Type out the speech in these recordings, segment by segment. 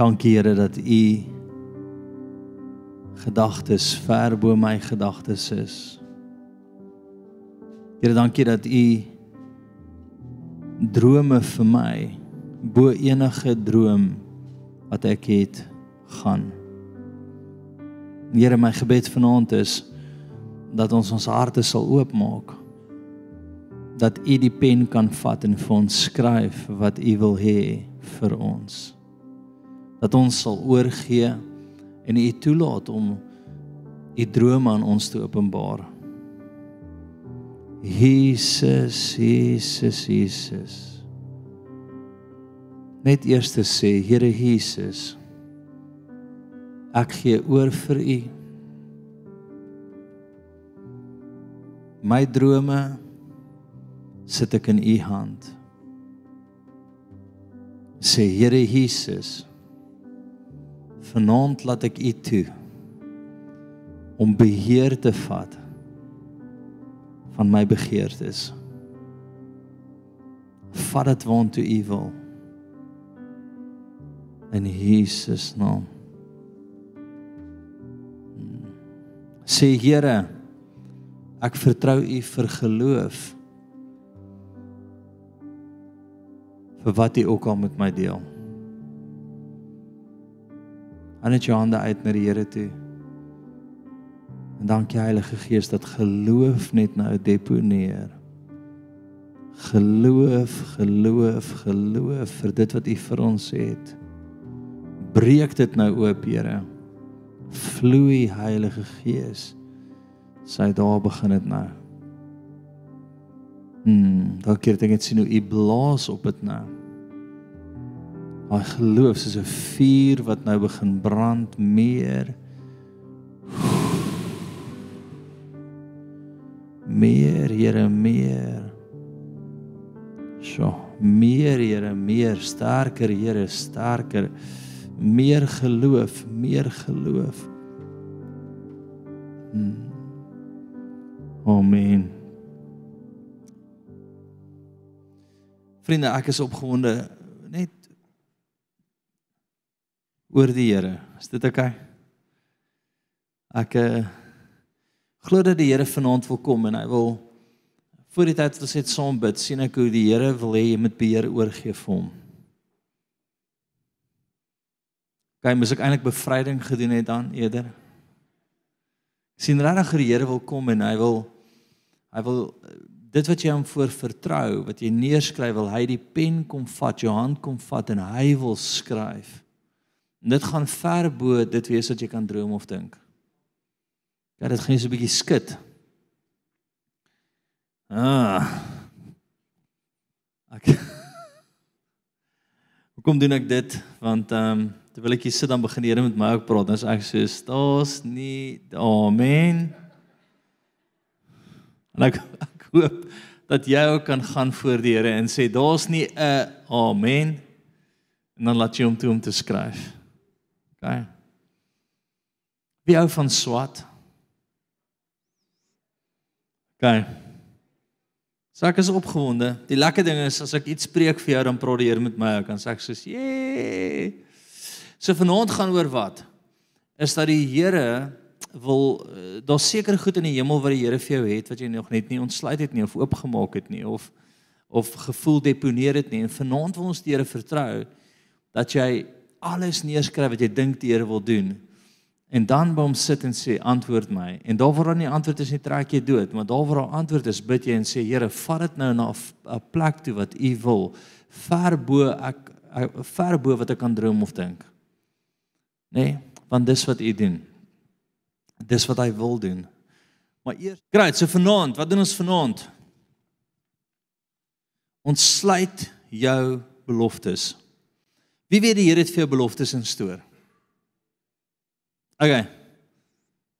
Dankie Here dat U gedagtes ver bo my gedagtes is. Here, dankie dat U drome vir my bo enige droom wat ek het gaan. Here, my gebed vanaand is dat ons ons harte sal oopmaak. Dat U die pen kan vat en vir ons skryf wat U wil hê vir ons dat ons sal oorgee en U toelaat om U drome aan ons te openbaar. Jesus, Jesus, Jesus. Net eers te sê, Here Jesus, ek gee oor vir U. My drome sit ek in U hand. Sê Here Jesus, Vanaand laat ek U toe om beheer te vat van my begeertes. Vat dit waantoe U wil. In Jesus naam. Sê Here, ek vertrou U vir geloof. vir wat U ook al met my deel. Aan net jou hande uit na die Here toe. En dankie Heilige Gees dat geloof net nou deponeer. Geloof, geloof, geloof vir dit wat U vir ons het. Breek dit nou oop, Here. Vloei Heilige Gees. Sy daar begin dit nou. Hmm, dalk keer dink ek sien hoe U blaas op dit nou. Daai geloof soos 'n vuur wat nou begin brand meer. Meer, Here, meer. So, meer, Here, meer, sterker, Here, sterker. Meer geloof, meer geloof. Hmm. Amen. Vriende, ek is opgewonde net oor die Here. Is dit oukei? Okay? Ek uh, glo dat die Here vanaand wil kom en hy wil voor die tyd wat ons het saam bid, sien ek hoe die Here wil hê jy moet beheer oorgee vir hom. Kyk, moet ek eintlik bevryding gedoen het dan eerder? sien regtig die Here wil kom en hy wil hy wil dit wat jy hom voor vertrou, wat jy neerskryf, wil hy die pen kom vat, jou hand kom vat en hy wil skryf. En dit gaan ver bo dit wees wat jy kan droom of dink. Ja, dit gaan so 'n bietjie skud. Ah. Ek Hoekom doen ek dit? Want ehm um, terwyl ek hier sit dan begin die Here met my ook praat. Dan is ek so staas nie. Amen. En ek, ek hoop dat jy ook kan gaan voor die Here en sê daar's nie 'n amen en dan laat jy hom toe om te skryf. OK. Wie hou van swat? OK. So ek is opgewonde. Die lekker ding is as ek iets preek vir jou dan praat die Here met my, dan sê ek soos, "Jee." So vanaand gaan oor wat? Is dat die Here wil eh, daar seker goed in die hemel wat die Here vir jou het wat jy nog net nie ontsluit het nie of oopgemaak het nie of of gevoel deponeer het nie en vanaand wil ons die Here vertrou dat jy alles neerskryf wat jy dink die Here wil doen. En dan by hom sit en sê antwoord my. En daar waar dan die antwoord is nie trek jy dood, maar daar waar daar antwoord is, bid jy en sê Here, vat dit nou na 'n plek toe wat U wil, ver bo ek ver bo wat ek kan droom of dink. Nê? Nee, want dis wat U doen. Dis wat hy wil doen. Maar eers, great, so vanaand, wat doen ons vanaand? Ons sluit jou beloftes. Wie weet die Here het vir jou beloftes in stoor? OK.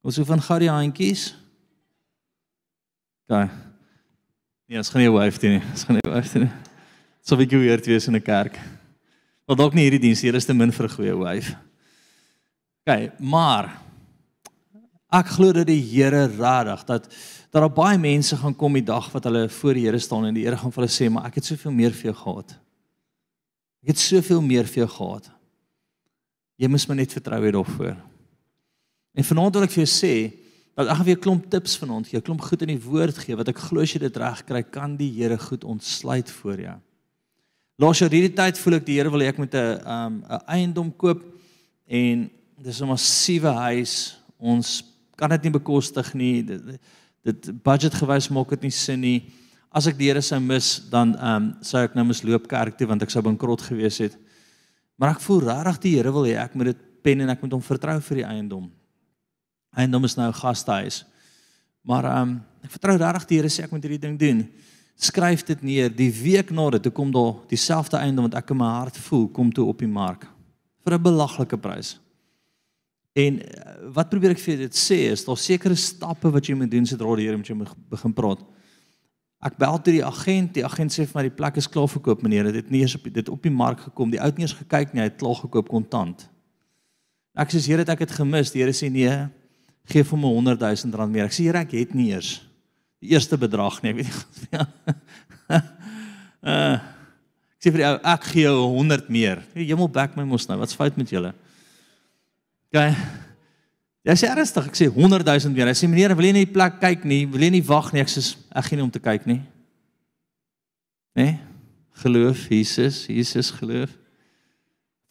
Ons hoef van die handjies. OK. Nee, ons gaan nie wyf doen nie. Ons gaan nie wyf doen nie. So wie gou hier wees in 'n kerk. Wat dalk nie hierdie diens hier is te min vir 'n goeie wyf. OK, maar ek glo dat die Here radig dat dat daar baie mense gaan kom die dag wat hulle voor die Here staan en die Here gaan vir hulle sê, "Maar ek het soveel meer vir jou gehad." Ek het soveel meer vir jou gehad. Jy moet my net vertrou hê daarvoor. En vanaand wil ek vir jou sê dat ek gaan vir 'n klomp tips vanaand gee, 'n klomp goed in die woord gee wat ek glo as jy dit reg kry, kan die Here goed ontsluit vir jou. Laas jou hierdie tyd voel ek die Here wil hê ek moet 'n um 'n eiendom koop en dis 'n massiewe huis. Ons kan dit nie bekostig nie. Dit, dit budget gewys maak dit nie sin nie. As ek die Here sou mis, dan um sou ek nou misloop kerk toe want ek sou bankrot gewees het. Maar ek voel regtig die Here wil hê ek moet dit pen en ek moet hom vertrou vir die eiendom. Eiendom is nou 'n gastehuis. Maar ehm um, ek vertrou regtig die Here sê ek moet hierdie ding doen. Skryf dit neer. Die week na dit kom daar dieselfde eiendom wat ek in my hart voel kom toe op die mark vir 'n belaglike prys. En eh, wat probeer ek vir dit sê is daar sekere stappe wat jy moet doen sodra die Here met jou begin praat. Ek bel toe die agent, die agent sê vir my die plek is klaar verkoop meneer, dit het nie eens op dit op die mark gekom. Die ou het nie eens gekyk nie, hy het klaar gekoop kontant. Ek sê Here, ek het gemis. Die Here sê nee, gee vir my 100 000 rand meer. Ek sê Here, ek het nie eers die eerste bedrag nie, weet jy. uh, ek sê vir die ou, ek gee jou 100 meer. Jy moet back my mos nou. Wat's fout met julle? OK. Jy sê ernstig, ek sê 100 000 meer. Hy sê meneer, wil jy nie die plek kyk nie? Wil jy nie wag nie? Ek sê ek gee nie om te kyk nie. Né? Nee? Geloof Jesus, Jesus geloof.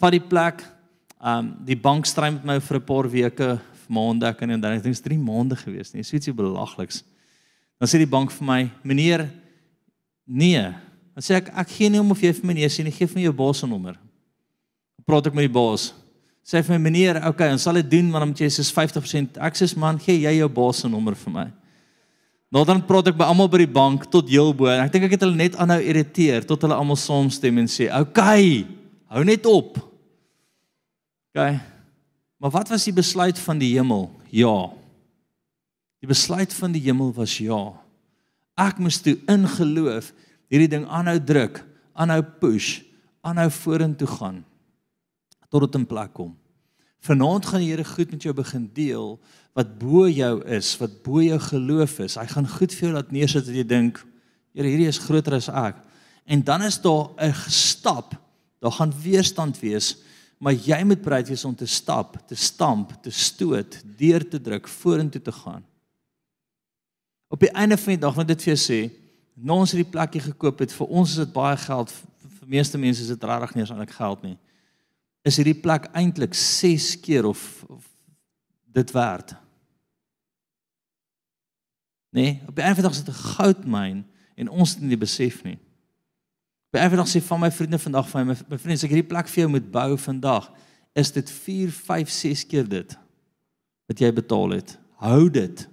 Vat die plek. Um die bank stry met my vir 'n paar weke maande ek en dan ek dink dit is 3 maande gewees nie. So ietsie belagliks. Dan sê die bank vir my, "Meneer, nee." Dan sê ek, "Ek gee nie om of jy vir my nee sê nie, gee vir my jou baas se nommer." Praat ek met die baas. Sê vir my, "Meneer, okay, ons sal dit doen, maar dan moet jy soos 50% ek sê, "Man, gee jy jou baas se nommer vir my." Nou dan praat ek by almal by die bank tot heel bo en ek dink ek het hulle net aanhou irriteer tot hulle almal saamstem en sê, "Okay, hou net op." Okay. Maar wat was die besluit van die hemel? Ja. Die besluit van die hemel was ja. Ek moes toe in geloof hierdie ding aanhou druk, aanhou push, aanhou vorentoe gaan tot dit in plek kom. Vanaand gaan die Here goed met jou begin deel wat bo jou is, wat bo jou geloof is. Hy gaan goed vir jou laat neersit dat jy dink, Here, hierdie is groter as ek. En dan is daar 'n stap. Daar gaan weerstand wees maar jy moet bereid wees om te stap, te stamp, te stoot, deur te druk, vorentoe te gaan. Op die einde van die dag wat dit vir jou sê, nou ons het die plekkie gekoop het, vir ons is dit baie geld, vir meeste mense is dit regtig nie eens eintlik geld nie. Is hierdie plek eintlik 6 keer of, of dit werd? Nee, op die einde van die dag is dit 'n goudmyn en ons het nie besef nie. By eendag sê van my vriende vandag van my my vriende, as ek hierdie plek vir jou moet bou vandag, is dit 4, 5, 6 keer dit wat jy betaal het. Hou dit.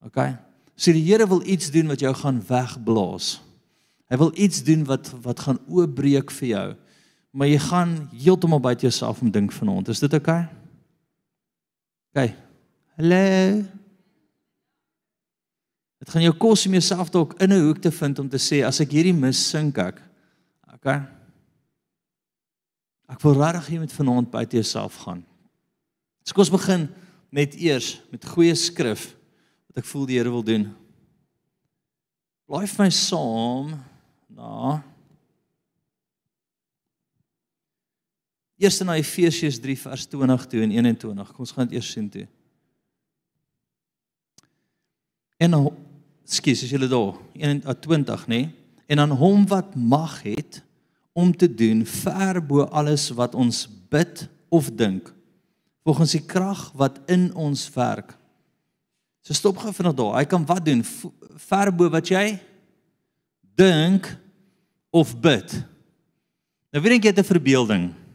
OK. So die Here wil iets doen wat jou gaan wegblaas. Hy wil iets doen wat wat gaan oopbreek vir jou. Maar jy gaan heeltemal buite jouself om dink vanaand. Is dit OK? OK. Hallo. Dit gaan jou kos om jouself dalk in 'n hoek te vind om te sê as ek hierdie mis sink ek. OK. Ek wil regtig hier met vanaand by te jouself gaan. So kom ons begin net eers met goeie skrif wat ek voel die Here wil doen. Blaai vir my saam na Eerste na Efesiërs 3 vers 20 toe en 21. Kom ons gaan dit eers sien toe. En skus as julle daar 21 nê en aan hom wat mag het om te doen ver bo alles wat ons bid of dink volgens die krag wat in ons werk. So stop gou vinnig daar. Hy kan wat doen ver bo wat jy dink of bid. Nou weet ek jy het 'n verbeelding.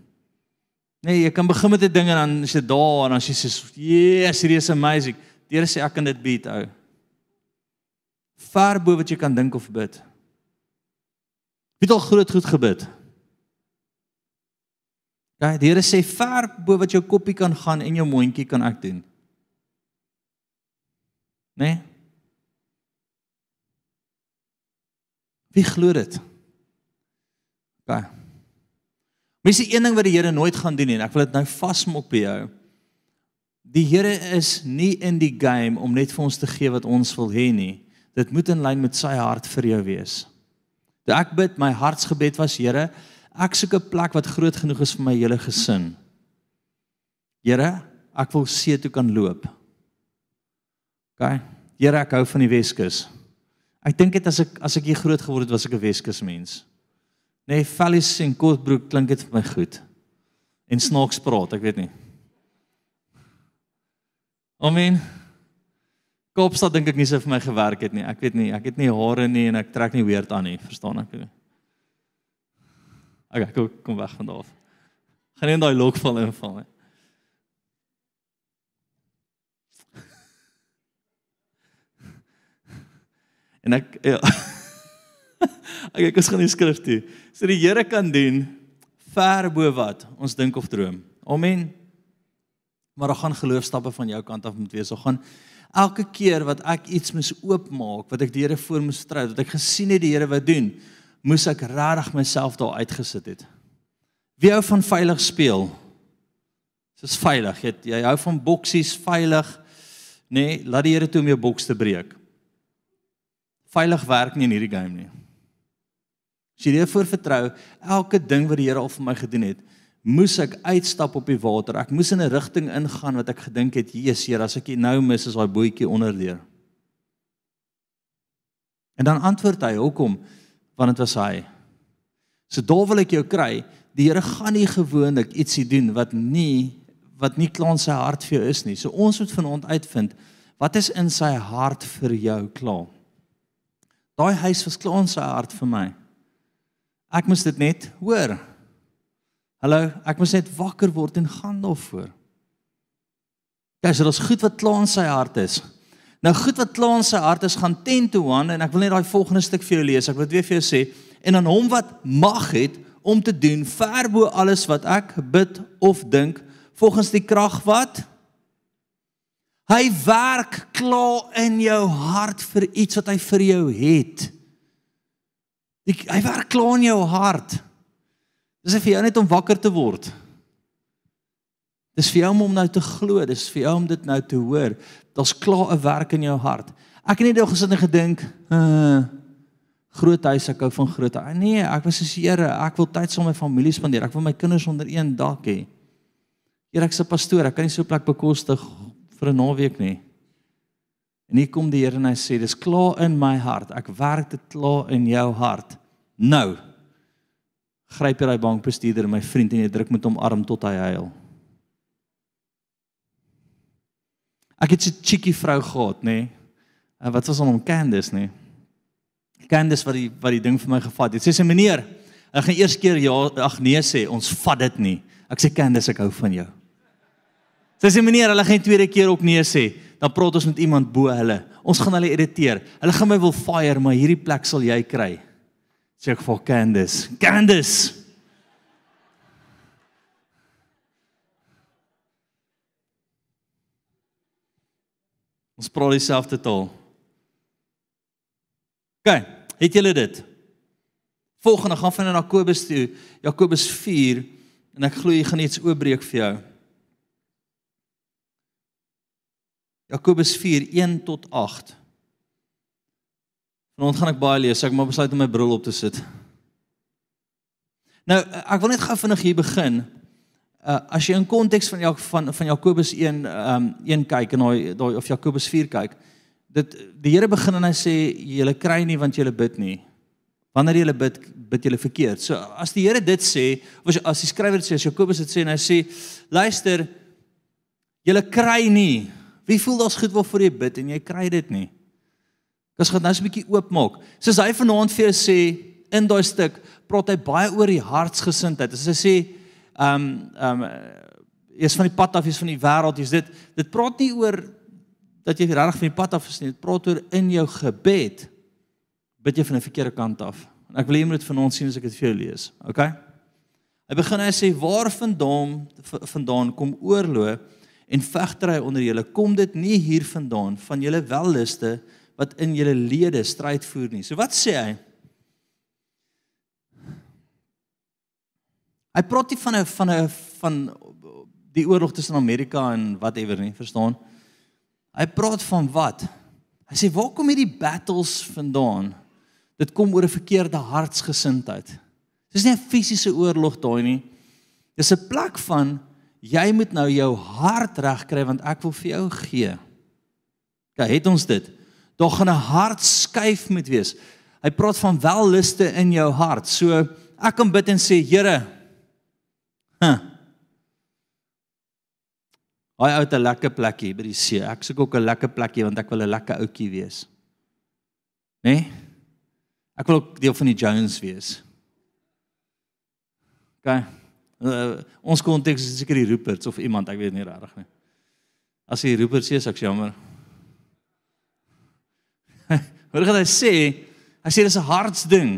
Nee, jy kan begin met 'n ding en dan is dit daar en dan sê jy sê, "Yes, hierdie is amazing." Deur sê ek kan dit beat ou ver bo wat jy kan dink of bid. Wie het al groot goed gebid? Ja, die Here sê ver bo wat jou koppie kan gaan en jou mondjie kan ek doen. Né? Nee? Wie glo dit? Ja. Mens is een ding wat die Here nooit gaan doen nie en ek wil dit nou vasmok by jou. Die Here is nie in die game om net vir ons te gee wat ons wil hê nie dit moet in lyn met sy hart vir jou wees. Toe ek bid, my hartsgebed was Here, ek soek 'n plek wat groot genoeg is vir my hele gesin. Here, ek wil see toe kan loop. OK. Here, ek hou van die Weskus. Ek dink dit as ek as ek hier groot geword het, was ek 'n Weskus mens. Nee, Vallies en Kortbroek klink dit vir my goed. En snaaks praat, ek weet nie. Amen. Kaapstad dink ek nie so vir my gewerk het nie. Ek weet nie, ek het nie hare nie en ek trek nie weerd aan nie, verstaan ek nie. Okay, kom weg van daar af. Gaan nie in daai lokval inval nie. En ek ja. Ek ek gaan die skrif toe. So die Here kan doen ver bo wat ons dink of droom. Amen. Maar daar gaan geloofstappe van jou kant af moet wees. Daar gaan elke keer wat ek iets mis oopmaak, wat ek die Here voor moet trou, dat ek gesien het die Here wat doen, moes ek regtig myself daar uitgesit het. Wie hou van veilig speel? Dit is veilig. Jy jy hou van boksies veilig. Nee, laat die Here toe om jou boks te breek veilig werk nie in hierdie game nie. As jy dit vertrou, elke ding wat die Here al vir my gedoen het, moes ek uitstap op die water. Ek moes in 'n rigting ingaan wat ek gedink het, Jesus, Here, as ek hier nou mis is daai bootjie onderdeur. En dan antwoord hy, "Hoekom?" Want dit was hy. So daar wil ek jou kry. Die Here gaan nie gewoonlik ietsie doen wat nie wat nie klaar in sy hart vir jou is nie. So ons moet vanaand uitvind wat is in sy hart vir jou klaar. Daai huis was klaar in sy hart vir my. Ek moes dit net hoor. Hallo, ek moes net wakker word en gaan daarvoor. Dis dit is goed wat klaar in sy hart is. Nou goed wat klaar in sy hart is gaan 10 to 1 en ek wil net daai volgende stuk vir jou lees. Ek wil dit weer vir jou sê en aan hom wat mag het om te doen ver bo alles wat ek bid of dink volgens die krag wat Hy werk klaar in jou hart vir iets wat hy vir jou het. Die, hy werk klaar in jou hart. Dis vir jou net om wakker te word. Dis vir jou om nou te glo, dis vir jou om dit nou te hoor. Daar's klaar 'n werk in jou hart. Ek het net nou gesit en gedink, uh groot huis, ek hou van groot. Nee, ek was soos Here, ek wil tyd saam met my familie spandeer. Ek wil my kinders onder een dak hê. Here, ek's 'n pastoor, ek kan nie so 'n plek bekostig vir 'n naweek nie. En hier kom die Here en hy sê dis klaar in my hart. Ek werk dit klaar in jou hart. Nou. Gryp jy daai bankbestuurder my vriend en jy druk met hom arm tot hy huil. Ek het 'n chickie vrou gehad, nê? En wat was hom Candice, nê? Candice wat die wat die ding vir my gevat het. Sy sê meneer, ek gaan eers keer ja ag nee sê, ons vat dit nie. Ek sê Candice, ek hou van jou. Sy sê meneer, hulle gaan tweede keer ook nee sê. Dan praat ons met iemand bo hulle. Ons gaan hulle irriteer. Hulle gaan my wil fire, maar hierdie plek sal jy kry. Sê ek vir Candice. Candice. Ons praat dieselfde taal. OK, het julle dit? Volgende gaan van na Jakobus toe, Jakobus 4 en ek glo jy gaan iets oopbreek vir jou. Jakobus 4:1 tot 8. Vanaand gaan ek baie lees, ek moet besluit om my bril op te sit. Nou, ek wil net gou vinnig hier begin. Uh as jy in konteks van jou van van Jakobus 1 um 1 kyk en daai daai of Jakobus 4 kyk, dit die Here begin en hy sê julle kry nie want julle bid nie. Wanneer julle bid, bid julle verkeerd. So as die Here dit sê, of as die skrywer dit sê, as Jakobus dit sê en hy sê luister, julle kry nie Wie voel daar's goed waarvoor jy bid en jy kry dit nie? Ek gaan nou 'n bietjie oopmaak. Soos hy vanaand vir jou sê in daai stuk, praat hy baie oor die hartsgesindheid. As hy sê, ehm um, ehm um, is van die pad af is van die wêreld, is dit dit praat nie oor dat jy regtig van die pad af is nie. Dit praat oor in jou gebed bid jy van 'n verkeerde kant af. En ek wil hê jy moet vanaand sien as ek dit vir jou lees. Okay? Hy begin hy sê waar vandaan vandaan kom oorlog en vegtery onder julle kom dit nie hiervandaan van julle welliste wat in julle lede stryd voer nie. So wat sê hy? Hy praat nie van 'n van 'n van die oorlog tussen Amerika en whatever nie, verstaan? Hy praat van wat? Hy sê waar kom hierdie battles vandaan? Dit kom oor 'n verkeerde hartsgesindheid. Dis nie 'n fisiese oorlog daai nie. Dis 'n plek van jy moet nou jou hart regkry want ek wil vir jou gee. OK, het ons dit? Daar gaan 'n hart skuif moet wees. Hy praat van welluste in jou hart. So ek kan bid en sê, Here, huh, Hy het 'n lekker plekkie by die see. Ek soek ook 'n lekker plekkie want ek wil 'n lekker ouetjie wees. Né? Nee? Ek wil ook deel van die Jones wees. OK. Uh, ons konteks is seker die Ruperts of iemand, ek weet nie regtig nie. As hy Ruperts sê, ek jammer. Hoor gaan hy sê, hy sê dis 'n hartsding.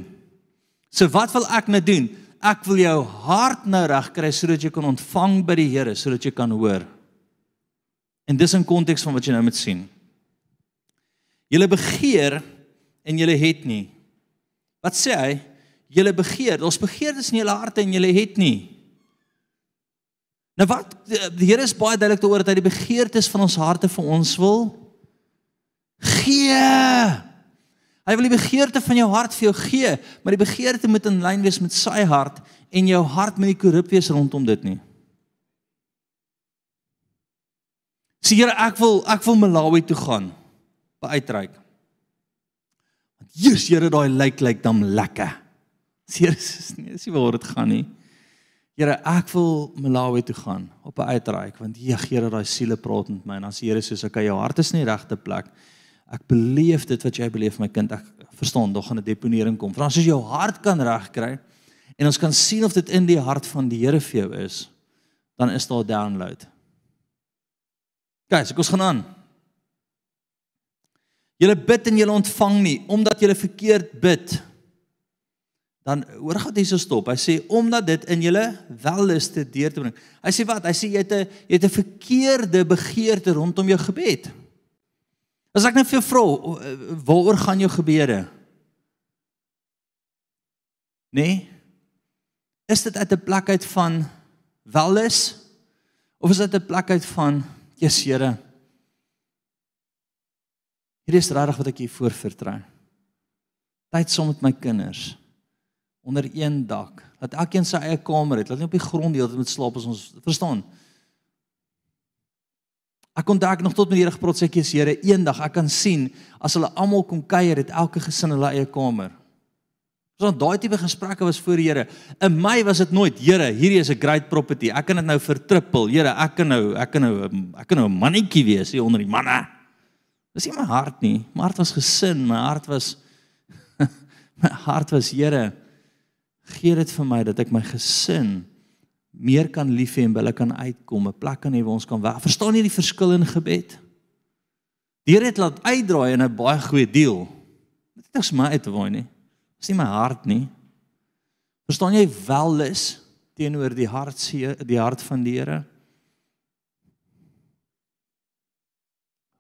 So wat wil ek nou doen? Ek wil jou hart nou regkry sodat jy kan ontvang by die Here, sodat jy kan hoor. En dis in konteks van wat jy nou moet sien. Julle begeer en julle het nie. Wat sê hy? Julle begeer. Ons begeertes in julle harte en julle het nie. Nou wat die Here is baie duidelik daaroor dat hy die begeertes van ons harte vir ons wil gee. Hy wil die begeerte van jou hart vir jou gee, maar die begeerte moet in lyn wees met sy hart en jou hart moet nie korrup wees rondom dit nie. Sê Here, ek wil ek wil Malawi toe gaan. By uitreik. Want Jesus, Here, daai lyk lyk dan lekker. Sê Here, dis nie dis nie waar dit gaan nie. Here, ek wil Malawi toe gaan op 'n uitreik want ja, Here, daai siele praat met my en dan sê Here soos ek jou hart is nie regte plek. Ek beleef dit wat jy beleef my kind. Ek verstaan, daar gaan 'n deponering kom. Want as jy jou hart kan regkry en ons kan sien of dit in die hart van die Here vir jou is, dan is daar download. Guys, ek ons gaan aan. Julle bid en julle ontvang nie omdat julle verkeerd bid. Dan hoor gaan dit so stop. Hy sê omdat dit in julle welluste deur te bring. Hy sê wat? Hy sê jy het 'n jy het 'n verkeerde begeerte rondom jou gebed. As ek net vir jou vra, waaroor gaan jou gebede? Nee. Is dit uit 'n plek uit van wellus of is dit 'n plek uit van Jesus Here. Hier is regtig wat ek hier voor vertrou. Tyd saam met my kinders onder een dak. Laat elkeen sy eie kamer hê. Laat nie op die grond deel met slaap as ons verstaan. Ek kon dalk nog tot met die Here gepraat sê ek is Here eendag ek kan sien as hulle almal kom kuier het elke gesin hulle eie kamer. So daai tipe gesprekke was voor die Here. In my was dit nooit, Here, hierdie is 'n great property. Ek kan dit nou vertrippel. Here, ek kan nou ek kan nou ek kan nou 'n mannetjie wees hier onder die manne. Dis nie my hart nie. My hart was gesin, my hart was my hart was Here, gee dit vir my dat ek my gesin meer kan lief hê en hulle kan uitkom, 'n plek kan hê waar ons kan werk. Verstaan jy die verskil in gebed? Die Here het laat uitdraai in 'n baie goeie deal. Dit is my uit te waai nie. Dis nie my hart nie. Verstaan jy wel is teenoor die hart se die hart van die Here?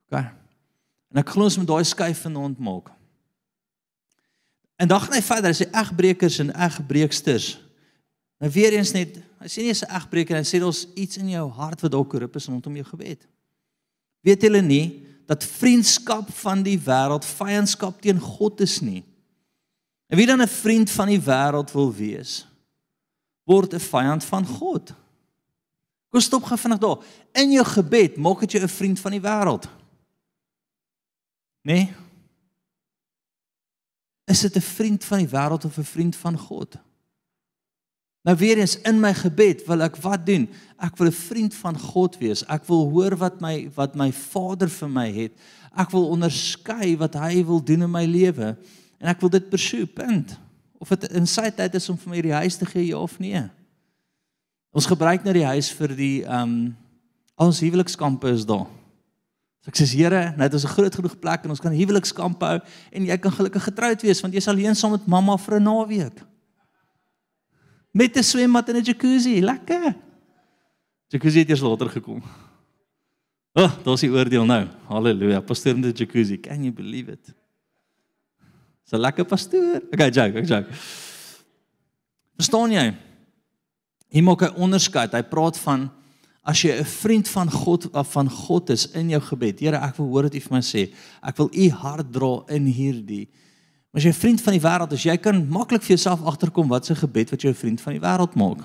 OK. En ek glo ons moet daai skuif ons maak. En dan gaan hy verder, hy sê egbreekers en egbreeksters. Nou weer eens net, hy sê nie 'n egbreeker, hy sê daar's iets in jou hart wat dalk korrup is rondom jou gebed. Weet julle nie dat vriendskap van die wêreld vyandskap teen God is nie? En wie dan 'n vriend van die wêreld wil wees, word 'n vyand van God. Kom stop gou vinnig daar. In jou gebed maak dit jou 'n vriend van die wêreld. Nee? Is dit 'n vriend van die wêreld of 'n vriend van God? Nou weer eens in my gebed wil ek wat doen? Ek wil 'n vriend van God wees. Ek wil hoor wat my wat my Vader vir my het. Ek wil onderskei wat hy wil doen in my lewe en ek wil dit pursue punt of dit in sy tyd is om vir my die huis te gee ja of nee ons gebruik nou die huis vir die ehm um, ons huwelikskampe is daar so ek sê Here nou het ons 'n groot genoeg plek en ons kan huwelikskamp hou en jy kan gelukkig getroud wees want jy sal alleen saam met mamma vir 'n naweek met 'n swembad en 'n jacuzzi lekker jacuzzi het eers later gekom Oh, daar's die oordeel nou. Halleluja. Pastoor in die jacuzzi. Can you believe it? 'n lekker pastoor. Okay, joke, ek joke. Verstaan jy? Hy maak 'n onderskeid. Hy praat van as jy 'n vriend van God van God is in jou gebed. Here, ek wil hoor wat U vir my sê. Ek wil U hart dra in hierdie. Maar as jy 'n vriend van die wêreld is, jy kan maklik vir jouself agterkom wat se gebed wat jou vriend van die wêreld maak.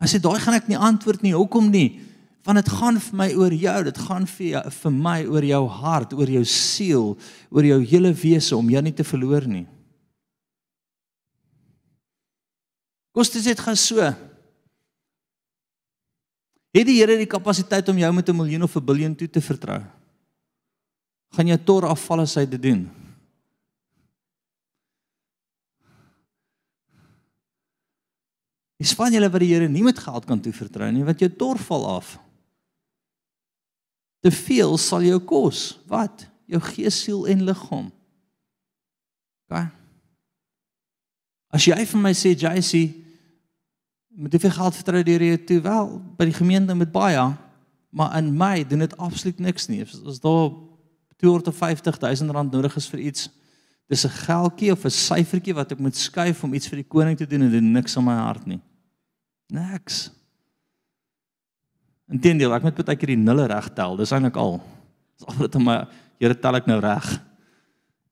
Hy sê daai gaan ek nie antwoord nie. Hoekom nie? Want dit gaan vir my oor jou, dit gaan vir jou, vir my oor jou hart, oor jou siel, oor jou hele wese om jou nie te verloor nie. Kostes dit gaan so. Het die Here die kapasiteit om jou met 'n miljoen of 'n biljoen toe te vertrou? Gaan jy tor afval as hy dit doen? Dis van julle wat die Here nie met geld kan toevertrou nie, want jou tor val af. Te veel sal jou kos. Wat? Jou gees, siel en liggaam. OK. As jy vir my sê JC, met hoeveel geld vertrou jy hier toe? Wel, by die gemeente met baie, maar in my doen dit absoluut niks nie. As daar 250 000 rand nodig is vir iets, dis 'n geldjie of 'n syfertjie wat ek moet skuif om iets vir die koning te doen en dit niks in my hart nie. Niks. Inteendeel, ek moet baie keer die nulle reg tel. Dis eintlik al. Dis al wat in my Here tel ek nou reg.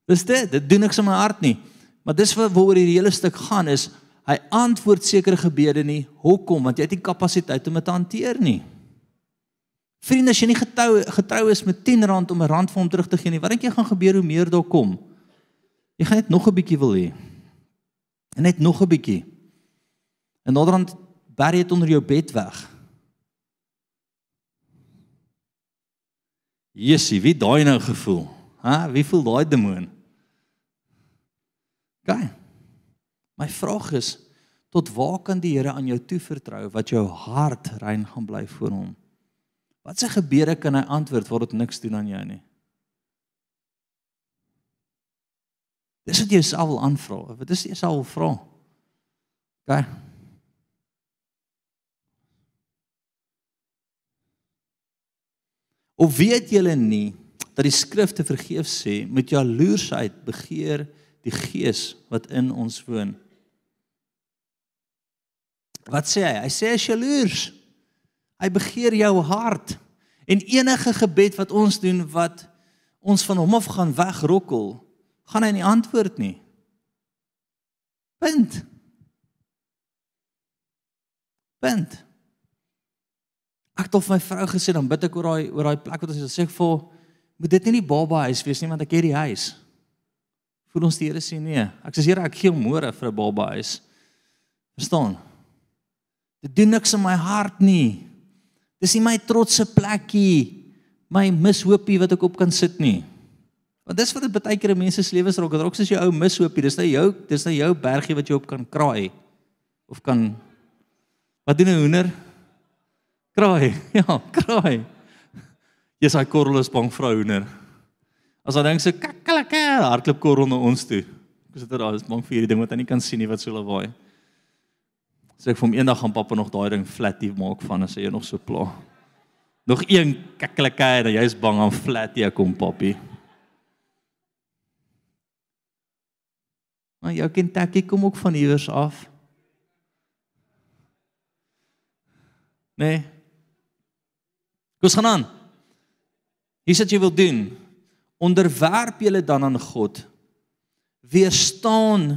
Dis dit, dit doen niks in my hart nie. Maar dis waaroor hierdie hele stuk gaan is hy antwoord sekere gebede nie. Hoekom? Want jy het nie kapasiteit om dit te hanteer nie. Vriende, as jy nie getrou getrou is met 10 rand om 'n rand vir hom terug te gee nie, wat dink jy gaan gebeur hoe meer daar kom? Jy gaan net nog 'n bietjie wil hê. En net nog 'n bietjie. En naderhand jy dit onder jou bed weg. Jessie, wie daai nou gevoel? Hæ, wie voel daai demoon? Gaan. My vraag is tot waar kan die Here aan jou toevertrou wat jou hart rein gaan bly voor hom? Wat se gebede kan hy antwoord waar dit niks doen aan jou nie? Dis wat jy self wil aanvra. Wat is jy self wil vra? OK. Of weet julle nie dat die skrifte vergeef sê met jaloersheid begeer die gees wat in ons woon? Wat sê hy? Hy sê hy is jaloers. Hy begeer jou hart. En enige gebed wat ons doen wat ons van hom af gaan wegrokkel, gaan hy nie antwoord nie. Punt. Punt. Ek het of my vrou gesê dan bid ek oor daai oor daai plek wat ons sê ek vir moet dit nie die baba huis wees nie want ek het die huis. Voel ons die Here sê nee. Ek sê Here ek gee môre vir 'n baba huis. Verstaan? Dit doen niks in my hart nie. Dis nie my trotse plekkie, my mishoopie wat ek op kan sit nie. Want dis wat dit baie keer in mense se lewens raak. Dit raak soos jou ou mishoopie. Dis nou jou, dis nou jou bergie wat jy op kan kraai of kan Wat doen 'n hoender? Kraai. Ja, kraai. Jy's daai korrel is bang vrou hoender. As hy dink so kakkelike hardloop korrel na ons toe. Ek sit daar, is bang vir hierdie ding wat hy nie kan sien nie wat so lawaai. Sê ek vir hom eendag gaan pappa nog daai ding flatie maak van as hy nog so pla. Nog een kakkelike en jy's bang aan flatie kom papi. Maar jou Kentucky kom ook van iewers af. Nee, ons gaan aan. Hier sit jy wil doen. Onderwerp julle dan aan God. Weerstaan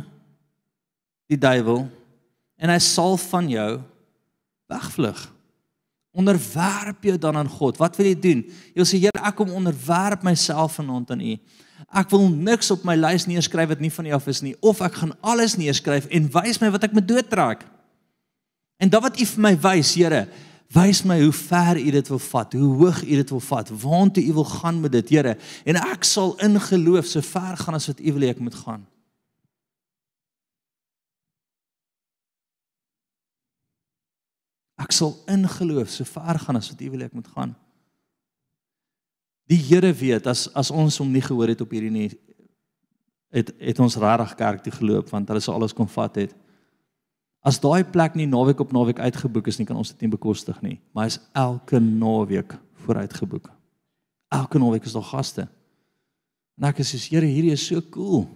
die duiwel en hy sal van jou wegvlug. Onderwerp jou dan aan God. Wat wil jy doen? Jy sê Here, ek kom onderwerp myself vanaand aan U. Ek wil niks op my lys neerskryf wat nie van U af is nie of ek gaan alles neerskryf en wys my wat ek moet doodtrek. En dan wat U vir my wys, Here, Wys my hoe ver U dit wil vat, hoe hoog U dit wil vat, waartoe U wil gaan met dit, Here. En ek sal in geloof so ver gaan as wat U wil hê ek moet gaan. Ek sal in geloof so ver gaan as wat U wil ek moet gaan. Die Here weet as as ons hom nie gehoor het op hierdie nie het het ons regtig kerk toe geloop want hulle sou alles kon vat het. As daai plek nie naweek op naweek uitgeboek is nie, kan ons dit nie bekostig nie, maar is elke naweek vooruitgeboek. Elke naweek is daar gaste. En ek sê, Here, hierdie is so cool.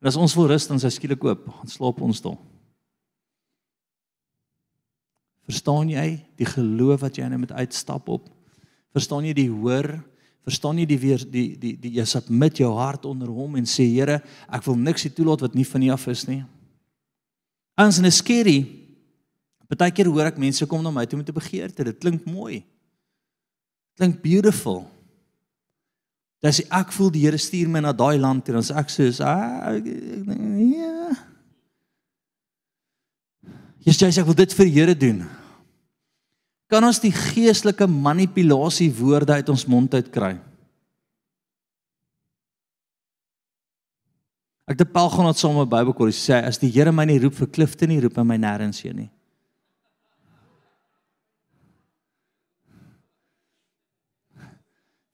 En as ons wil rus dan sy skielik oop, gaan slaap ons daar. Verstaan jy die geloof wat jy nou met uitstap op? Verstaan jy die hoor? Verstaan jy die weer die die die jy submit jou hart onder hom en sê Here, ek wil niks toelaat wat nie van U af is nie. Ons in 'n skerry Partykeer hoor ek mense kom na my toe met 'n begeerte. Dit klink mooi. Klink beautiful. Dis ek voel die Here stuur my na daai land en ons ek sê, "Ah, ek dink ja." Jesus sê ek wil dit vir die Here doen. Kan ons die geestelike manipulasie woorde uit ons mond uit kry? Ek het 'n pelgenoot saam met Bybelkool sê as die Here my nie roep vir klifte nie, roep hy my nêrens heen nie.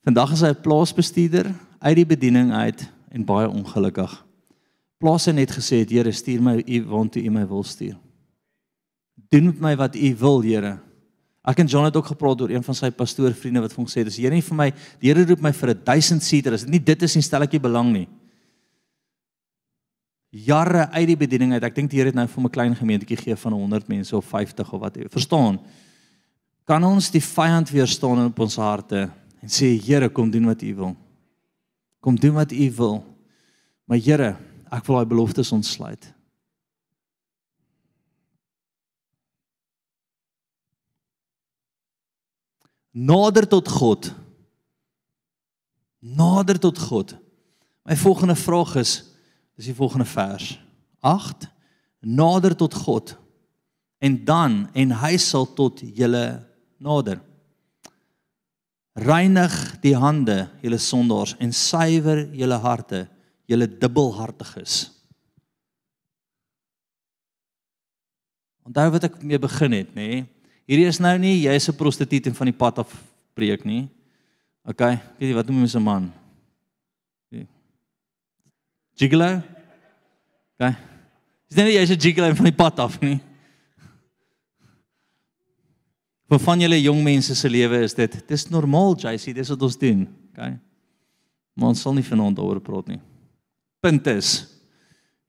Vandag is hy 'n plaasbestuurder uit die bediening uit en baie ongelukkig. Plaas het net gesê, "Here, stuur my u waar toe u my wil stuur." Doen met my wat u wil, Here. Ek en John het ook gepraat oor een van sy pastoorvriende wat vir hom sê, "Dis Here nie vir my, die Here roep my vir 'n 1000 seater, as dit nie dit is nie, stel ek nie belang nie." Jare uit die bediening uit. Ek dink die Here het nou vir 'n klein gemeentetjie gegee van 100 mense of 50 of wat verstaan. Kan ons die vyand weerstaan in op ons harte? en sê Here kom doen wat U wil. Kom doen wat U wil. Maar Here, ek wil daai beloftes ontsluit. Nader tot God. Nader tot God. My volgende vraag is is die volgende vers. 8 Nader tot God. En dan en hy sal tot julle nader. Reinig die hande, julle sondaars, en suiwer julle harte, julle dubbelhartiges. Onthou wat ek mee begin het, nê? Nee? Hierdie is nou nie jy's 'n prostituut en van die pad af preek nie. OK, weet jy wat noem jy 'n man? Gigolo? OK. Dis nie jy's 'n gigolo van die pad af nie. Vir van julle jong mense se lewe is dit dis normaal JC, dis wat ons doen. Okay. Maar ons sal nie vanaand daaroor praat nie. Punt is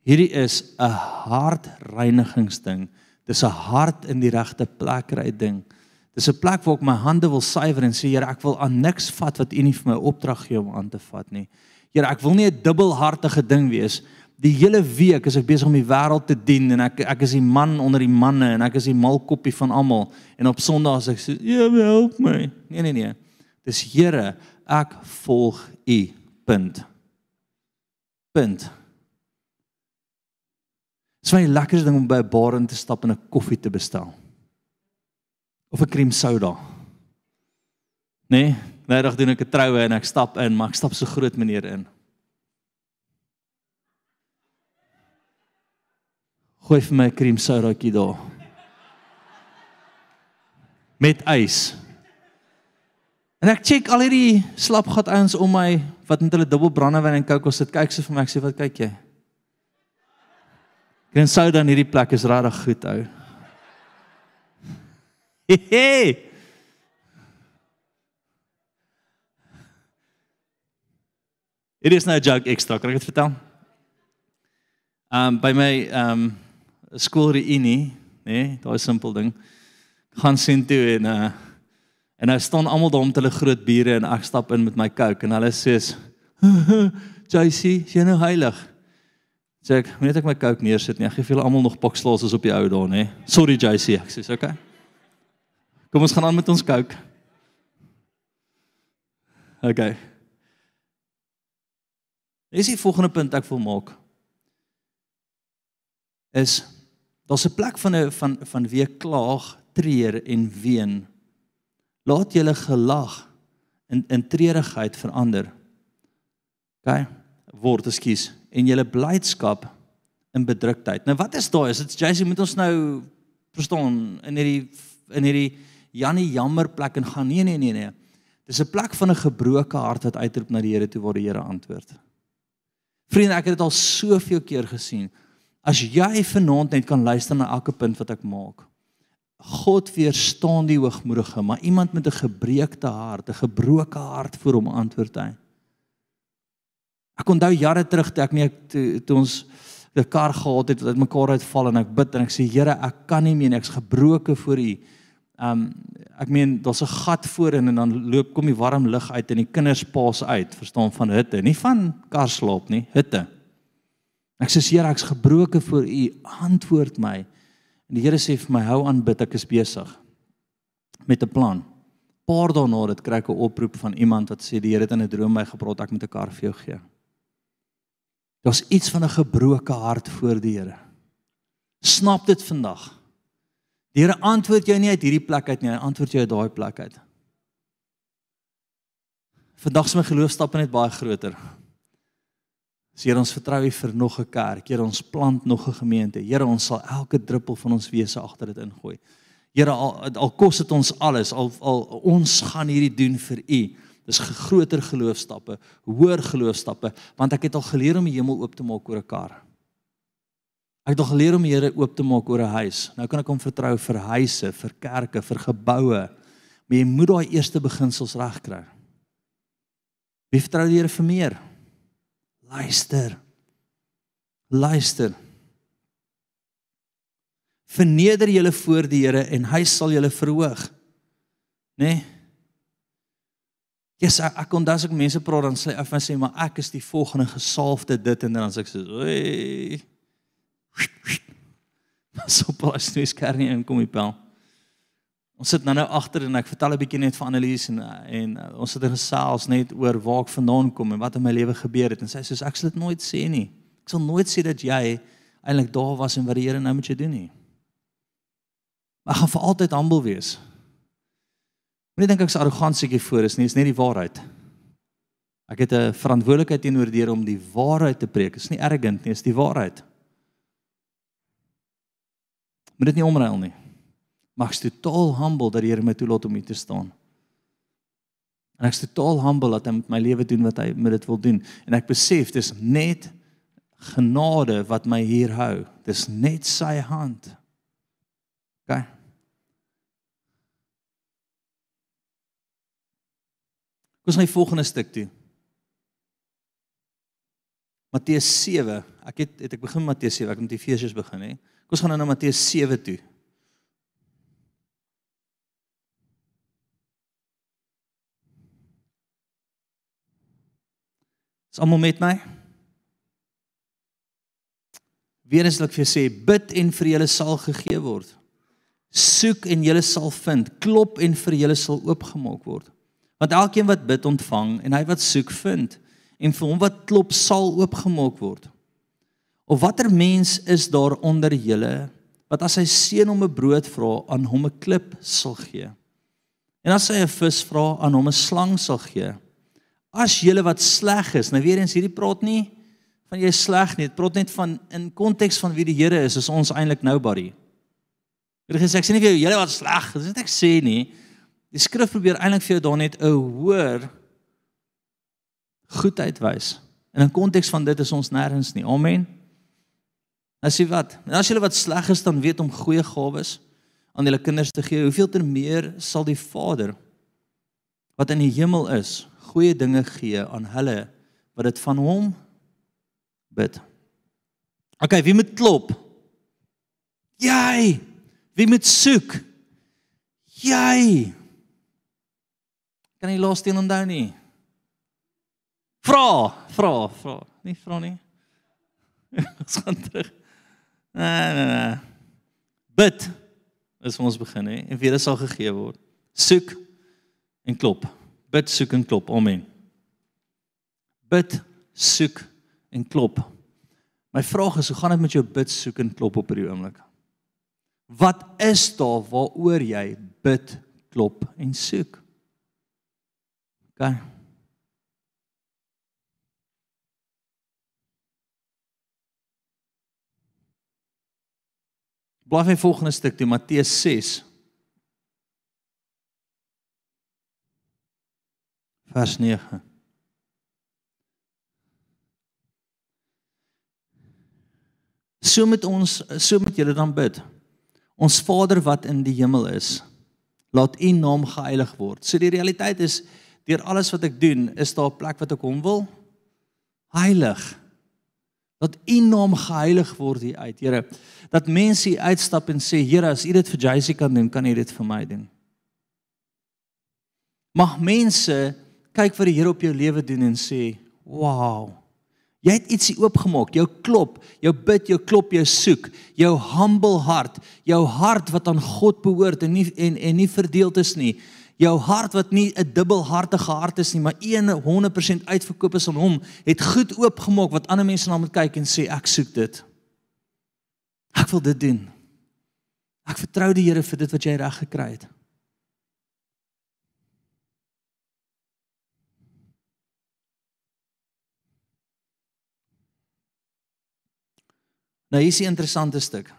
hierdie is 'n hartreinigingsding. Dis 'n hart in die regte plek ry ding. Dis 'n plek waar ek my hande wil suiwer en sê Here, ek wil aan niks vat wat U nie vir my opdrag gee om aan te vat nie. Here, ek wil nie 'n dubbelhartige ding wees. Die hele week is ek besig om die wêreld te dien en ek ek is die man onder die manne en ek is die malkoppie van almal. En op Sondag as ek sê ja help my. Nee nee nee. Dis Here ek volg u. Punt. Punt Dit is baie lekker ding om by 'n bar in te stap en 'n koffie te bestel of 'n cream soda nee nou dag doen ek 'n troue en ek stap in maar ek stap so groot meneer in Gooi vir my 'n cream sodaatjie daar. Met ys. En ek check al hierdie slapgat ouens om my wat met hulle dubbel brandewyn en coke sit kyk sy vir my ek sê wat kyk jy? Cream soda in hierdie plek is regtig goed ou. Hehe. Dit is nou 'n joke ekstra, kan ek dit vertel? Ehm um, by my ehm um, skoolreunie, nê, nee, daai simpel ding. Gaan sien toe en uh en nou staan almal daar om hulle groot bure en ek stap in met my Coke en hulle sê JC, jy nou heilig. Sê ek, moet net ek my Coke neersit nie. Ek gee vir julle almal nog pokslaas as op die ou daar, nê. Sorry JC, ek sê, okay. Kom ons gaan aan met ons Coke. Okay. Dis die volgende punt ek wil maak. Is Daar's 'n plek van 'n van van wie klaag, treur en ween. Laat julle gelag in in treurigheid verander. OK? Word ekskuus en julle blydskap in bedruktheid. Nou wat is daai? Is dit Jacy moet ons nou verstaan in hierdie in hierdie Janie jammer plek en gaan nee nee nee nee. Dis 'n plek van 'n gebroke hart wat uitroep na die Here toe waar die Here antwoord. Vriende, ek het dit al soveel keer gesien. As jy vanaand net kan luister na elke punt wat ek maak. God weerstaan die hoogmoedige, maar iemand met 'n gebreekte hart, 'n gebroke hart vir hom antwoord hy. Ek onthou jare terug toe ek nie toe, toe ons 'n kar gehad het wat mekaar uitval en ek bid en ek sê Here, ek kan nie meer ek's gebroke voor U. Um ek meen daar's 'n gat voorin en dan loop kom die warm lug uit en die kinders paas uit, verstaan van hitte, nie van kar slaap nie, hitte. Ek sê Here, ek's gebroken voor U. Antwoord my. En die Here sê vir my, hou aan bid, ek is besig met 'n plan. Paar dae na dit kry ek 'n oproep van iemand wat sê die Here het in 'n droom my gepraat ek moet 'n kar vir jou gee. Daar's iets van 'n gebroke hart voor die Here. Snap dit vandag. Die Here antwoord jou nie uit hierdie plek uit nie, hy antwoord jou uit daai plek uit. Vandag is my geloofstappe net baie groter. Here ons vertrou U vir nog 'n kerk. Here ons plant nog 'n gemeente. Here ons sal elke druppel van ons wese agter dit ingooi. Here al al kos dit ons alles, al al ons gaan hierdie doen vir U. Dis groter geloofstappe, hoër geloofstappe, want ek het al geleer om die hemel oop te maak oor 'n kar. Ek het al geleer om die Here oop te maak oor 'n huis. Nou kan ek hom vertrou vir huise, vir kerke, vir geboue. Maar jy moet daai eerste beginsels regkry. Wie vertrou die Here vir meer? Luister. Luister. Verneder julle voor die Here en hy sal julle verhoog. Né? Nee? Yes, ek ek kon daas ek mense praat dan sê af en sê maar ek is die volgende gesalfde dit en dan sê ek "Oei." So pas nie skerm in kom die pel. Ons sit nou nou agter en ek vertel 'n bietjie net van Annelies en en uh, ons het gesels net oor waar ek vandaan kom en wat in my lewe gebeur het en sy sê soos ek sal dit nooit sê nie. Ek sal nooit sê dat jy eintlik daar was en wat die Here nou met jou doen nie. Maar ek gaan vir altyd humble wees. Moenie dink ek is arrogant seker voor is nie, is net die waarheid. Ek het 'n verantwoordelikheid teenoor die Here om die waarheid te preek. Is nie arrogant nie, is die waarheid. Moet dit nie omruil nie ek's totaal humble dat die Here my toelaat om hier te staan. En ek's totaal humble dat hy met my lewe doen wat hy met dit wil doen en ek besef dis net genade wat my hier hou. Dis net sy hand. OK. Kom ons gaan die volgende stuk toe. Matteus 7. Ek het het ek begin Matteus 7, ek het met Efesiërs begin hè. Kom ons gaan nou na Matteus 7 toe. Is almal met my? Weerens wil ek vir julle sê, bid en vir julle sal gegee word. Soek en julle sal vind, klop en vir julle sal oopgemaak word. Want elkeen wat bid ontvang en hy wat soek vind en vir hom wat klop sal oopgemaak word. Of watter mens is daar onder julle wat as hy seun om 'n brood vra aan hom 'n klip sal gee? En as hy 'n vis vra aan hom 'n slang sal gee? as julle wat sleg is, nou weer eens hierdie praat nie van jy sleg nie, dit praat net van in konteks van wie die Here is, is ons eintlik nobody. Dit gesê ek sê nie vir jou julle wat sleg is, dit ek sê nie. Die skrif probeer eintlik vir jou daar net 'n hoër goedheid wys. In konteks van dit is ons nêrens nie. Amen. As jy wat, en as jy wat sleg is, dan weet om goeie gawes aan julle kinders te gee, hoeveel ter meer sal die Vader wat in die hemel is, goeie dinge gee aan hulle wat dit van hom bid. OK, wie moet klop? Jy. Wie moet soek? Jy. Kan jy laaste een onthou nie? Vra, vra, vra. Nie vra nie. Ons gaan terug. Nee, nee, nee. Bid. Dis ons begin hè en weer sal gegee word. Soek en klop bid, soek en klop. Amen. Bid, soek en klop. My vraag is, hoe gaan dit met jou bid, soek en klop op hierdie oomblik? Wat is daar waaroor jy bid, klop en soek? OK. Blaai vir volgende stuk toe Matteus 6 vers 9. So met ons so met julle dan bid. Ons Vader wat in die hemel is, laat U naam geheilig word. So die realiteit is deur alles wat ek doen, is daar 'n plek wat ek hom wil heilig. Dat U naam geheilig word hier uit, Here. Dat mense hier uitstap en sê, Here, as U dit vir Jacy kan doen, kan U dit vir my doen. Mag mense kyk wat die Here op jou lewe doen en sê, "Wow. Jy het ietsie oopgemaak, jou klop, jou bid, jou klop, jou soek, jou humble hart, jou hart wat aan God behoort en nie en en nie verdeeld is nie. Jou hart wat nie 'n dubbelhartige hart is nie, maar 100% uitverkoop is aan hom, het goed oopgemaak wat ander mense na moet kyk en sê ek soek dit. Ek wil dit doen. Ek vertrou die Here vir dit wat jy reg gekry het. Nou hier is 'n interessante stuk.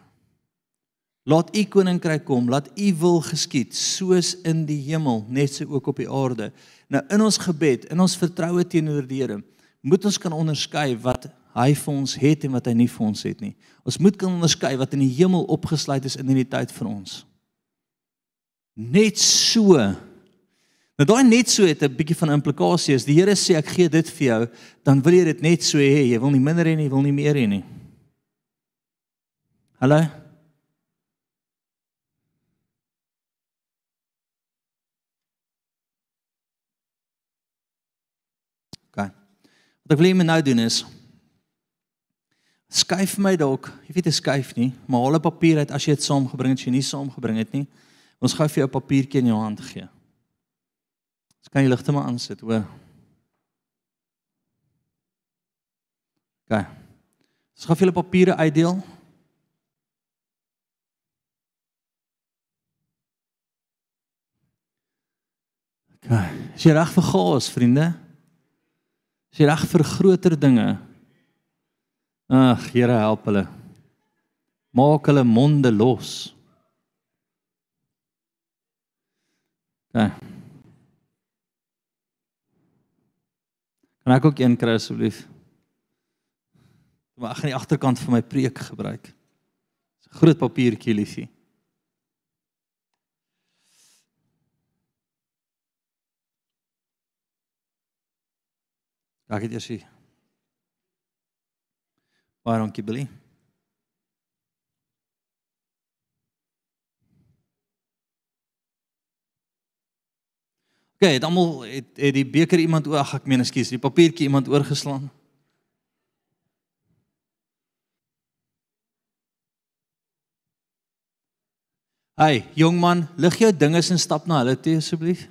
Laat u koninkryk kom, laat u wil geskied soos in die hemel, net so ook op die aarde. Nou in ons gebed, in ons vertroue teenoor die Here, moet ons kan onderskei wat hy vir ons het en wat hy nie vir ons het nie. Ons moet kan onderskei wat in die hemel opgesluit is in hierdie tyd vir ons. Net so. Nou daai net so het 'n bietjie van implikasie. As die Here sê ek gee dit vir jou, dan wil jy dit net so hê. Jy wil nie minder hê nie, jy wil nie meer hê nie. Hallo. OK. Wat ek wil hê jy moet nou doen is skuif my dalk, jy weet jy skuif nie, maar haal 'n papier uit as jy dit saamgebring het, as jy nie saamgebring het nie. Ons gaan vir jou 'n papiertjie in jou hand gee. Dis kan jy ligte maar aansit, hoor. OK. Ons gaan vir julle papiere uitdeel. OK. Is jy reg vir gaas, vriende? Is jy reg vir groter dinge? Ag, Here help hulle. Maak hulle monde los. OK. Kan ek ook een kry asseblief? Maar ek gaan die agterkant van my preek gebruik. Dis 'n groot papiertjie liefie. Ek het eers hier Baie dankie Billy. Okay, dan het, het die beker iemand oor, ag ek meen ekskuus, die papiertjie iemand oorgeslaan. Hey, jong man, lig jou dinge en stap na hulle toe asseblief.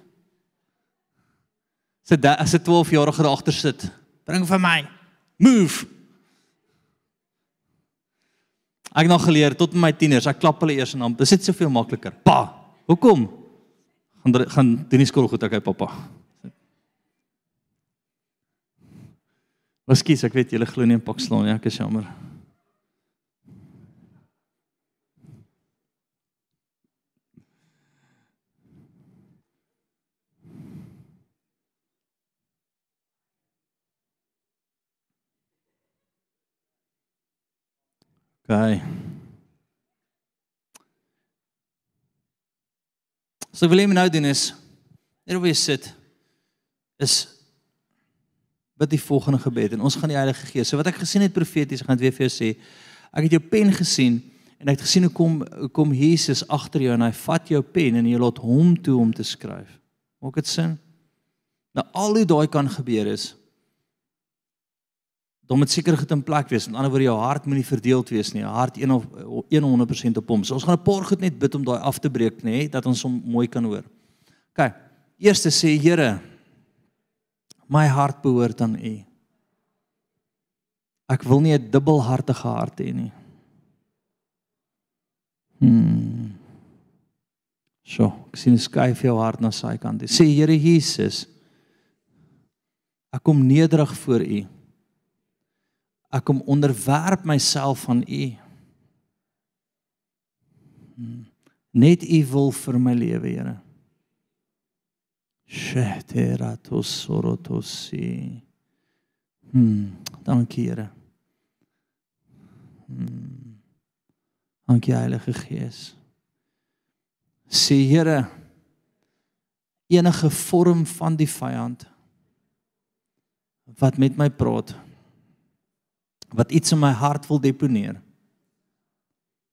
Sit as 'n 12-jarige daar agter sit. Bring vir my. Move. Ek het nog geleer tot my tieners, ek klap hulle eers en dan dis dit soveel makliker. Pa, hoekom? Gaan gaan doen die skool goed ek hy pappa. Kies ek weet julle glo nie in pak slaan nie, ek is jammer. Okay. So wil jy nou doen is net waar jy sit is bid die volgende gebed en ons gaan die Heilige Gees. So wat ek gesien het profeties, ek gaan dit weer vir jou sê. Ek het jou pen gesien en ek het gesien hoe kom kom Jesus agter jou en hy vat jou pen en jy laat hom toe om te skryf. Maak dit sin? Nou al hoe daai kan gebeur is dan moet seker goed in plek wees. Met ander woorde jou hart moenie verdeeld wees nie. Jou hart 100% op hom. So ons gaan 'n paar goed net bid om daai af te breek, nê, dat ons hom mooi kan hoor. OK. Eerste sê Here, my hart behoort aan U. Ek wil nie 'n dubbelhartige hart hê nie. Hmm. So, ek sien skuif jou hart na sy kant. Sê Here Jesus, ek kom nederig voor U. Ek kom onderwerp myself aan U. Net U wil vir my lewe, Here. Sheteratos sorotosi. Hmm, dankie, Here. Hmm. Dankie Heilige Gees. Sê Here, enige vorm van die vyand wat met my praat wat iets in my hart wil deponeer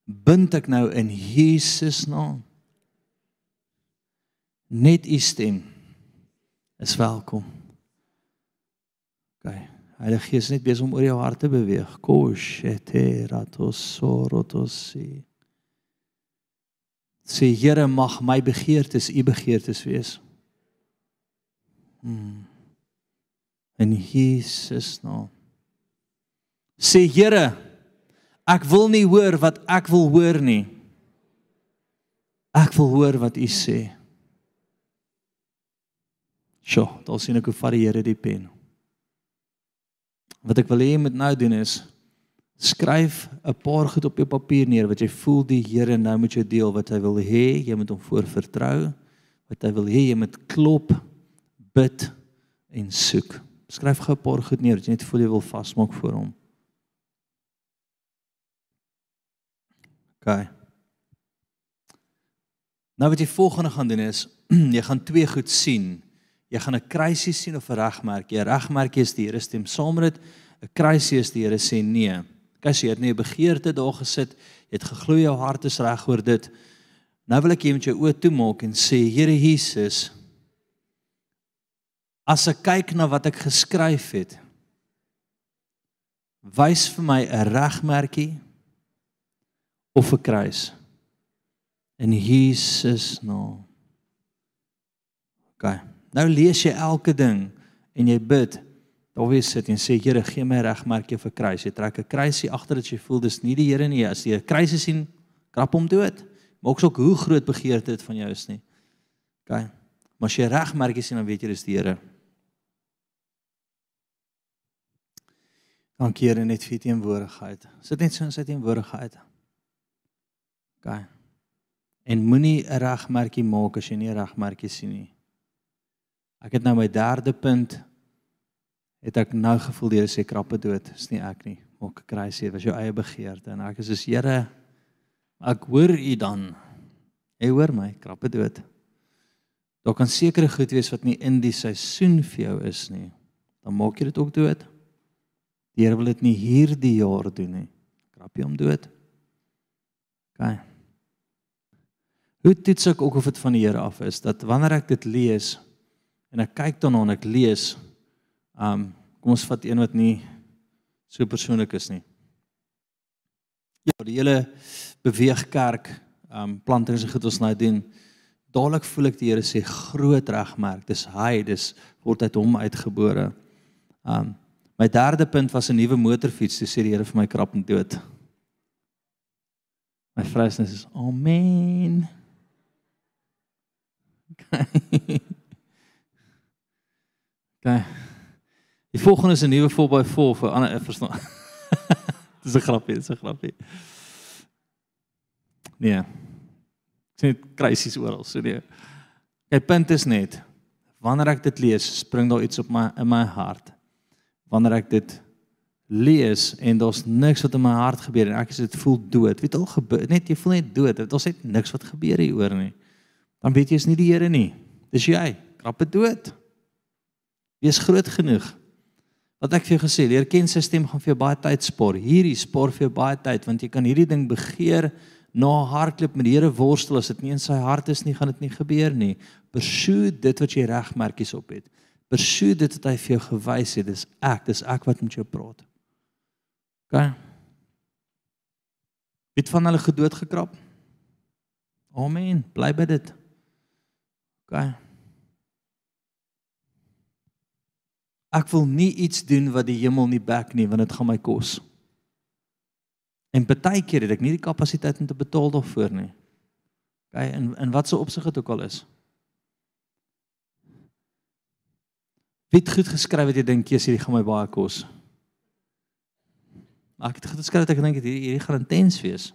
bind ek nou in Jesus naam net u stem is welkom OK Heilige Gees net besig om oor jou hart te beweeg. Kosheteratosorotosi. Sê Here mag my begeertes u begeertes wees. Hmm. In Jesus naam. Sê Here, ek wil nie hoor wat ek wil hoor nie. Ek wil hoor wat u sê. Sjoe, daar sien ek hoe vat die Here die pen. Wat ek wil hê jy moet nou doen is skryf 'n paar goed op jou papier neer wat jy voel die Here nou met jou deel wat hy wil hê jy moet hom voor vertrou wat hy wil hê jy moet klop bid en soek skryf gou 'n paar goed neer wat jy net voel jy wil vasmaak voor hom OK nou wat jy volgende gaan doen is jy gaan twee goed sien jy gaan 'n kruisie sien of 'n regmerkie 'n regmerkie is die Here stem saam met dit 'n kruisie is die Here sê nee Kyk, jy het nie 'n begeerte daar gesit. Jy het geglo jou hart is reg oor dit. Nou wil ek jy met jou oë toemaak en sê, Here Jesus, as ek kyk na wat ek geskryf het, wys vir my 'n regmerkie of 'n kruis. In Jesus naam. OK. Nou lees jy elke ding en jy bid daar wees sit en sê Here gee my regmerkie vir kruis. Jy trek 'n kruisie agter dat jy voel dis nie die Here nie. As jy 'n kruisie sien, krap hom dood. Maak ook hoe groot begeerte dit van jou is nie. OK. Maar as jy regmerkie sien dan weet jy dis die Here. Dankie Here net vir teenwoordigheid. Sit net so in sy teenwoordigheid. OK. En moenie 'n regmerkie maak as jy nie regmerkie sien nie. Ek het nou my derde punt het ek nou gevoel die Here sê krappe dood, is nie ek nie. Maak 'n kruisie, was jou eie begeerte en ek is soos Here, ek hoor u dan. Hy hoor my, krappe dood. Daar kan sekere goed wees wat nie in die seisoen vir jou is nie. Dan maak jy dit ook dood. Die Here wil dit nie hierdie jaar doen nie. Krap jy hom dood. OK. Hoe toets ek ook of dit van die Here af is dat wanneer ek dit lees en ek kyk daarna en ek lees Um kom ons vat een wat nie so persoonlik is nie. Ja, die hele beweegkerk um plantings en goed ons nou doen. Dadelik voel ek die Here sê groot regmerk. Dis hy, dis word uit hom uitgebore. Um my derde punt was 'n nuwe motorfiets. Sê die Here vir my krap en dood. My vrou sê is amen. Okay. okay. Die volgende is 'n nuwe 4x4 vir ander verstaan. Dis 'n grapie, dis 'n grapie. Nee. Ek sien krisis oral, so nee. My punt is net wanneer ek dit lees, spring daar iets op my in my hart. Wanneer ek dit lees en daar's niks wat in my hart gebeur en ek is dit voel dood. Weet al gebeur net jy voel net dood. Dit ons het niks wat gebeur hier oor nie. Dan weet jy is nie die Here nie. Dis jy. Krappe dood. Wees groot genoeg Wat ek vir jou gesê, leer ken sy stem gaan vir jou baie tyd spaar. Hierdie spaar vir jou baie tyd want jy kan hierdie ding begeer na hardloop met die Here worstel as dit nie in sy hart is nie, gaan dit nie gebeur nie. Pursue dit wat jy regmerkies op het. Pursue dit wat hy vir jou gewys het. Dis ek, dis ek wat met jou praat. OK. Wie van hulle gedood gekrap? Amen. Bly by dit. OK. ek wil nie iets doen wat die hemel nie bek nie want dit gaan my kos. En baie keer het ek nie die kapasiteit om te betaal daarvoor nie. Okay, en en wat se opsig dit ook al is. Wie het goed geskryf wat jy dink sê dit gaan my baie kos? Ek het geskryf dat ek dink hierdie hierdie gaan intens wees.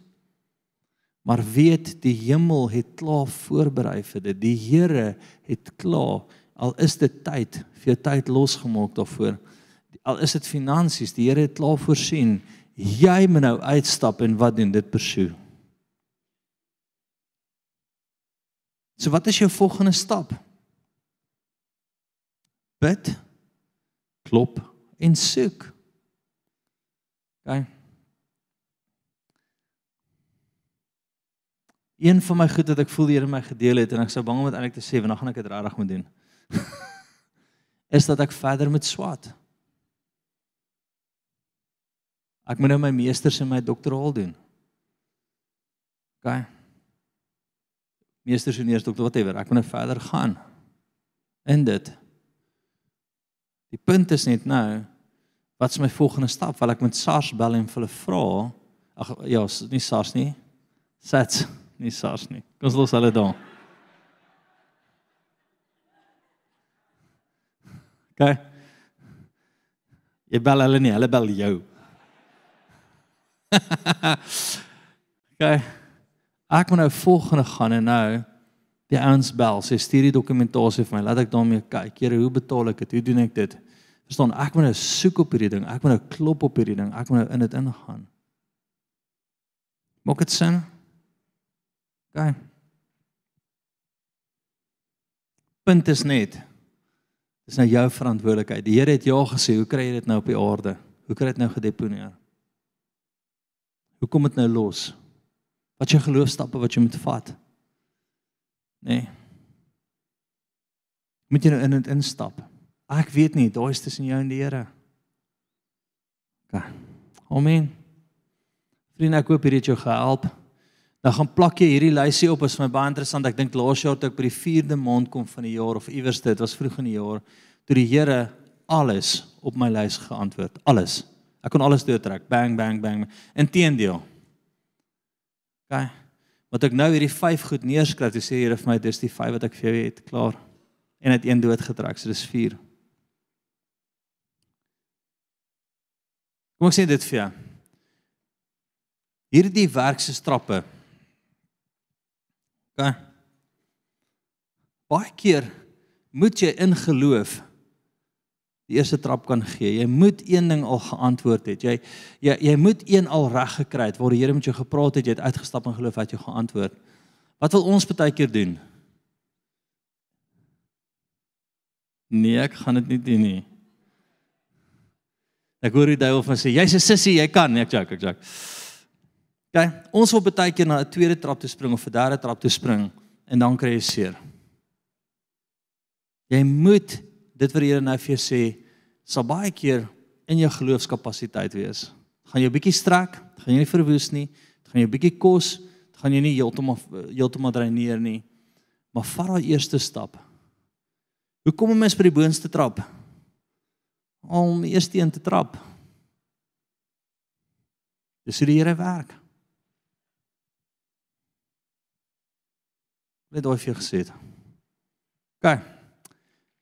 Maar weet die hemel het klaar voorberei vir dit. Die Here het klaar al is dit tyd vir jou tyd losgemaak daarvoor. Al is dit finansies die Here het klaar voorsien. Jy moet nou uitstap en wat doen? Dit persoon so wat is jou volgende stap? Bid klop en soek. Okay Een van my goed wat ek voel die Here my gedeel het en ek sou bang om dit eintlik te sê want dan gaan ek dit regtig moet doen. is dat ek verder met swat. Ek moet nou my meesters en my doktoraal doen. OK. Meesters en eers dokter whatever. Ek moet nou verder gaan. In dit. Die punt is net nou wat is my volgende stap? Wil ek met SARS bel en hulle vra? Ag ja, nie SARS nie. SATS, nie SARS nie. Ons los hulle dan. OK. Jy bel hulle nie, hulle bel jou. OK. Ek moet nou volgende gaan en nou die ouens bel, sê stuur die dokumentasie vir my, laat ek daarmee kyk. Here, hoe betaal ek dit? Hoe doen ek dit? Verstaan, ek moet nou soek op hierdie ding. Ek moet nou klop op hierdie ding. Ek moet nou in dit ingaan. Maak dit sin? OK. Punt is net Dis nou jou verantwoordelikheid. Die Here het ja gesê, hoe kry jy dit nou op die aarde? Hoe kry jy dit nou gedeponeer? Hoe kom dit nou los? Wat jy geloofstappe wat jy moet vat? Nee. Moet jy nou in dit instap? Ek weet nie, daai is tussen jou en die Here. OK. Amen. Vriende, ek hoop hierdie het jou gehelp. Dan gaan plak jy hierdie lysie op is my baie interessant. Ek dink laas jaar toe ek by die 4de maand kom van die jaar of iewers dit was vroeg in die jaar toe die Here alles op my lys geantwoord. Alles. Ek kon alles deurtrek. Bang bang bang. Inteendeel. OK. Wat ek nou hierdie 5 goed neerskryf, jy sê Here vir my dis die 5 wat ek vir jou het klaar. En het een dood getrek, so dis 4. Kom ek sê dit vir jou. Hierdie werkse trappe OK. Baie keer moet jy in geloof die eerste trap kan gee. Jy moet een ding al geantwoord het. Jy jy jy moet een al reg gekry het waar die Here met jou gepraat het, jy het uitgestap in geloof wat jy geantwoord. Wat wil ons baie keer doen? Nee, ek gaan dit nie doen nie. Ek hoor die duiwel van sê jy's 'n sissie, jy kan, nee, ek joke, ek joke. OK, ons wil baie keer na 'n tweede trap toe spring of 'n derde trap toe spring en dan kry jy seer. Jy moet dit wat die Here nou vir jou sê, sal baie keer in jou geloofskapasiteit wees. Gaan jou bietjie strek, gaan jy nie verwoes nie, gaan jou bietjie kos, gaan jy nie heeltemal heeltemal dreineer nie. Maar vat daai eerste stap. Hoe kom 'n mens by die boonste trap? Om eers een te trap. Dis hoe die Here werk. Net daai vir gesê. OK.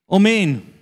Amen.